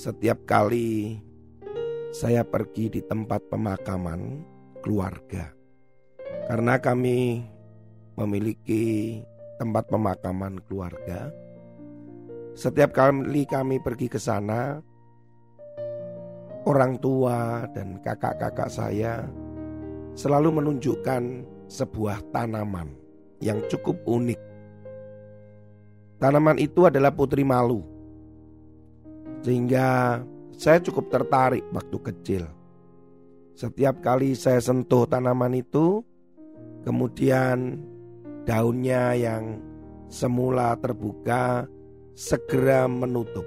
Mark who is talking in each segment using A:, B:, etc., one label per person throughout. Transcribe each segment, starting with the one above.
A: setiap kali saya pergi di tempat pemakaman keluarga. Karena kami memiliki tempat pemakaman keluarga. Setiap kali kami pergi ke sana, orang tua dan kakak-kakak saya selalu menunjukkan sebuah tanaman yang cukup unik. Tanaman itu adalah putri malu sehingga saya cukup tertarik waktu kecil. Setiap kali saya sentuh tanaman itu, kemudian daunnya yang semula terbuka segera menutup.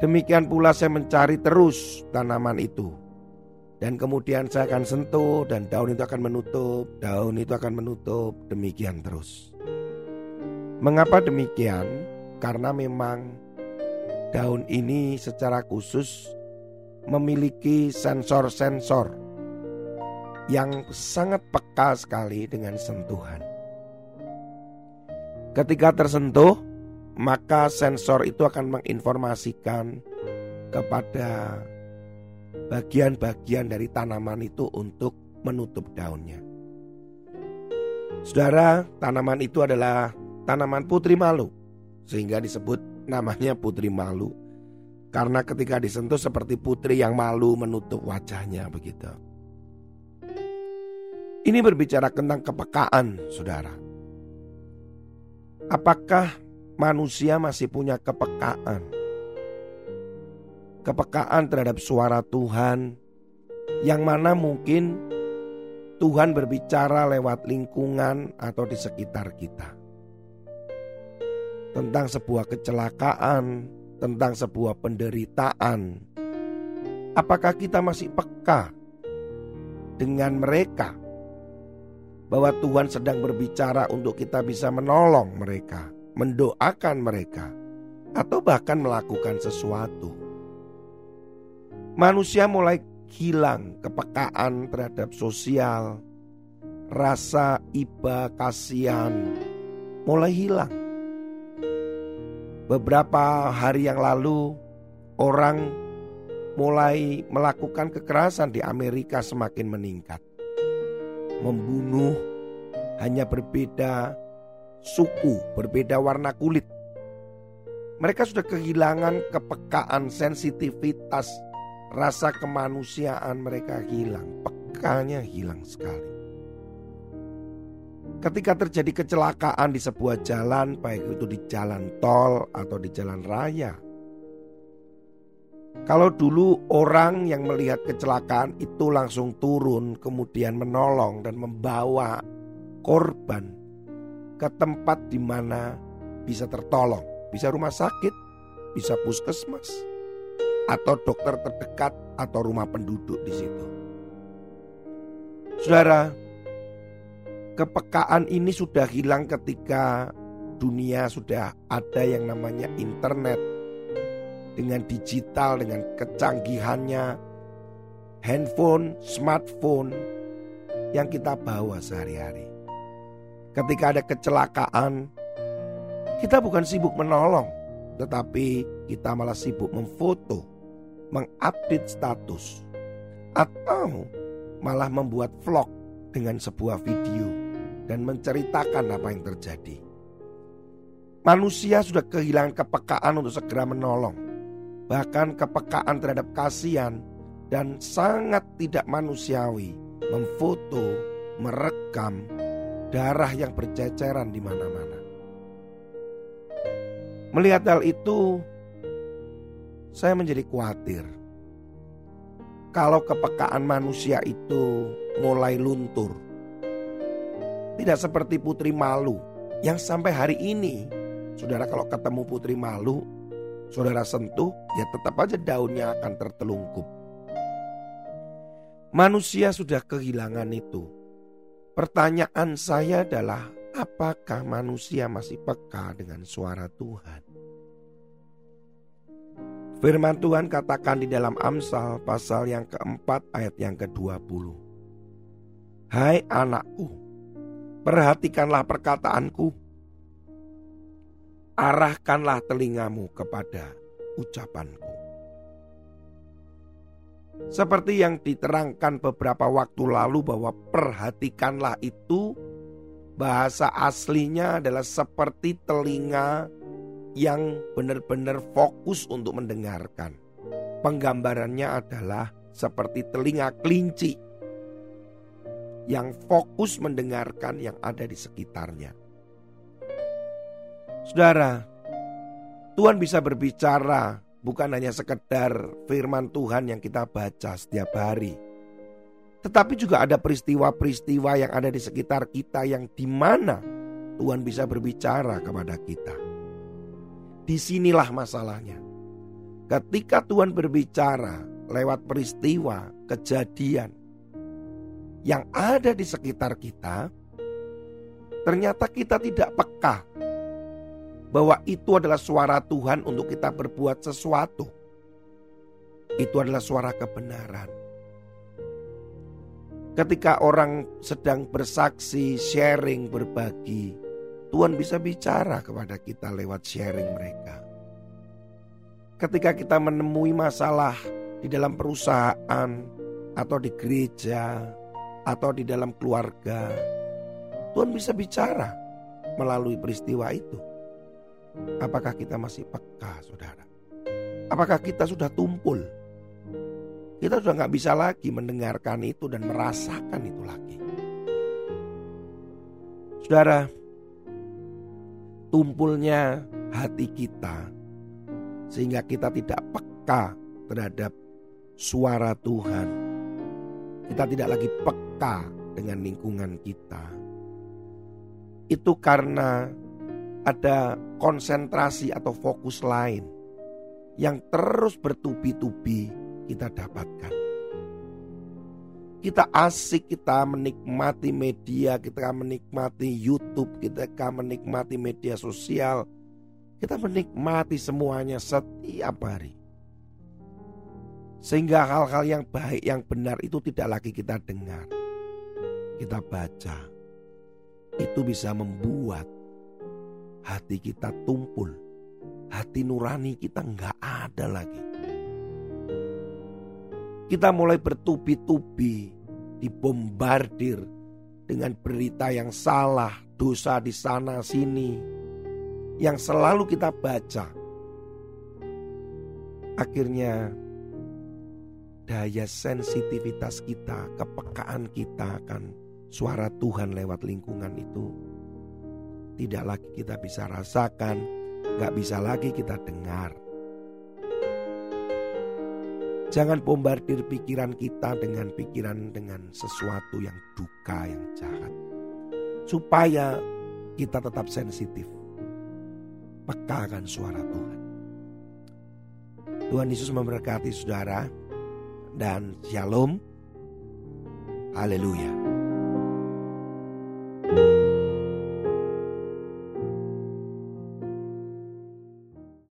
A: Demikian pula saya mencari terus tanaman itu. Dan kemudian saya akan sentuh dan daun itu akan menutup, daun itu akan menutup, demikian terus. Mengapa demikian? Karena memang daun ini secara khusus memiliki sensor-sensor yang sangat peka sekali dengan sentuhan. Ketika tersentuh, maka sensor itu akan menginformasikan kepada bagian-bagian dari tanaman itu untuk menutup daunnya. Saudara, tanaman itu adalah tanaman putri malu, sehingga disebut namanya putri malu. Karena ketika disentuh seperti putri yang malu menutup wajahnya begitu. Ini berbicara tentang kepekaan, saudara. Apakah manusia masih punya kepekaan? Kepekaan terhadap suara Tuhan yang mana mungkin Tuhan berbicara lewat lingkungan atau di sekitar kita tentang sebuah kecelakaan, tentang sebuah penderitaan. Apakah kita masih peka dengan mereka bahwa Tuhan sedang berbicara untuk kita bisa menolong mereka, mendoakan mereka, atau bahkan melakukan sesuatu? Manusia mulai hilang kepekaan terhadap sosial, rasa iba kasihan mulai hilang. Beberapa hari yang lalu orang mulai melakukan kekerasan di Amerika semakin meningkat. Membunuh hanya berbeda suku, berbeda warna kulit. Mereka sudah kehilangan kepekaan, sensitivitas, rasa kemanusiaan mereka hilang. Pekanya hilang sekali. Ketika terjadi kecelakaan di sebuah jalan, baik itu di jalan tol atau di jalan raya. Kalau dulu orang yang melihat kecelakaan itu langsung turun, kemudian menolong dan membawa korban ke tempat di mana bisa tertolong, bisa rumah sakit, bisa puskesmas, atau dokter terdekat atau rumah penduduk di situ. Saudara, Kepekaan ini sudah hilang ketika dunia sudah ada yang namanya internet dengan digital, dengan kecanggihannya, handphone, smartphone yang kita bawa sehari-hari. Ketika ada kecelakaan, kita bukan sibuk menolong, tetapi kita malah sibuk memfoto, mengupdate status, atau malah membuat vlog dengan sebuah video dan menceritakan apa yang terjadi. Manusia sudah kehilangan kepekaan untuk segera menolong, bahkan kepekaan terhadap kasihan dan sangat tidak manusiawi memfoto, merekam darah yang berceceran di mana-mana. Melihat hal itu, saya menjadi khawatir. Kalau kepekaan manusia itu mulai luntur, tidak seperti putri malu yang sampai hari ini, saudara kalau ketemu putri malu, saudara sentuh, ya tetap aja daunnya akan tertelungkup. Manusia sudah kehilangan itu. Pertanyaan saya adalah, apakah manusia masih peka dengan suara Tuhan? Firman Tuhan katakan di dalam Amsal pasal yang keempat ayat yang ke-20. Hai anakku, perhatikanlah perkataanku. Arahkanlah telingamu kepada ucapanku. Seperti yang diterangkan beberapa waktu lalu bahwa perhatikanlah itu bahasa aslinya adalah seperti telinga yang benar-benar fokus untuk mendengarkan. Penggambarannya adalah seperti telinga kelinci yang fokus mendengarkan yang ada di sekitarnya. Saudara, Tuhan bisa berbicara bukan hanya sekedar firman Tuhan yang kita baca setiap hari. Tetapi juga ada peristiwa-peristiwa yang ada di sekitar kita yang di mana Tuhan bisa berbicara kepada kita. Di sinilah masalahnya. Ketika Tuhan berbicara lewat peristiwa, kejadian yang ada di sekitar kita, ternyata kita tidak peka bahwa itu adalah suara Tuhan untuk kita berbuat sesuatu. Itu adalah suara kebenaran. Ketika orang sedang bersaksi, sharing, berbagi, Tuhan bisa bicara kepada kita lewat sharing mereka. Ketika kita menemui masalah di dalam perusahaan atau di gereja atau di dalam keluarga, Tuhan bisa bicara melalui peristiwa itu. Apakah kita masih peka, saudara? Apakah kita sudah tumpul? Kita sudah nggak bisa lagi mendengarkan itu dan merasakan itu lagi. Saudara, tumpulnya hati kita sehingga kita tidak peka terhadap suara Tuhan. Kita tidak lagi peka dengan lingkungan kita. Itu karena ada konsentrasi atau fokus lain yang terus bertubi-tubi kita dapatkan kita asik, kita menikmati media, kita menikmati YouTube, kita menikmati media sosial, kita menikmati semuanya setiap hari. Sehingga hal-hal yang baik, yang benar itu tidak lagi kita dengar. Kita baca. Itu bisa membuat hati kita tumpul. Hati nurani kita nggak ada lagi. Kita mulai bertubi-tubi dibombardir dengan berita yang salah, dosa di sana sini yang selalu kita baca. Akhirnya daya sensitivitas kita, kepekaan kita akan suara Tuhan lewat lingkungan itu tidak lagi kita bisa rasakan, gak bisa lagi kita dengar. Jangan bombardir pikiran kita dengan pikiran dengan sesuatu yang duka, yang jahat. Supaya kita tetap sensitif. Pekakan suara Tuhan. Tuhan Yesus memberkati saudara dan shalom. Haleluya.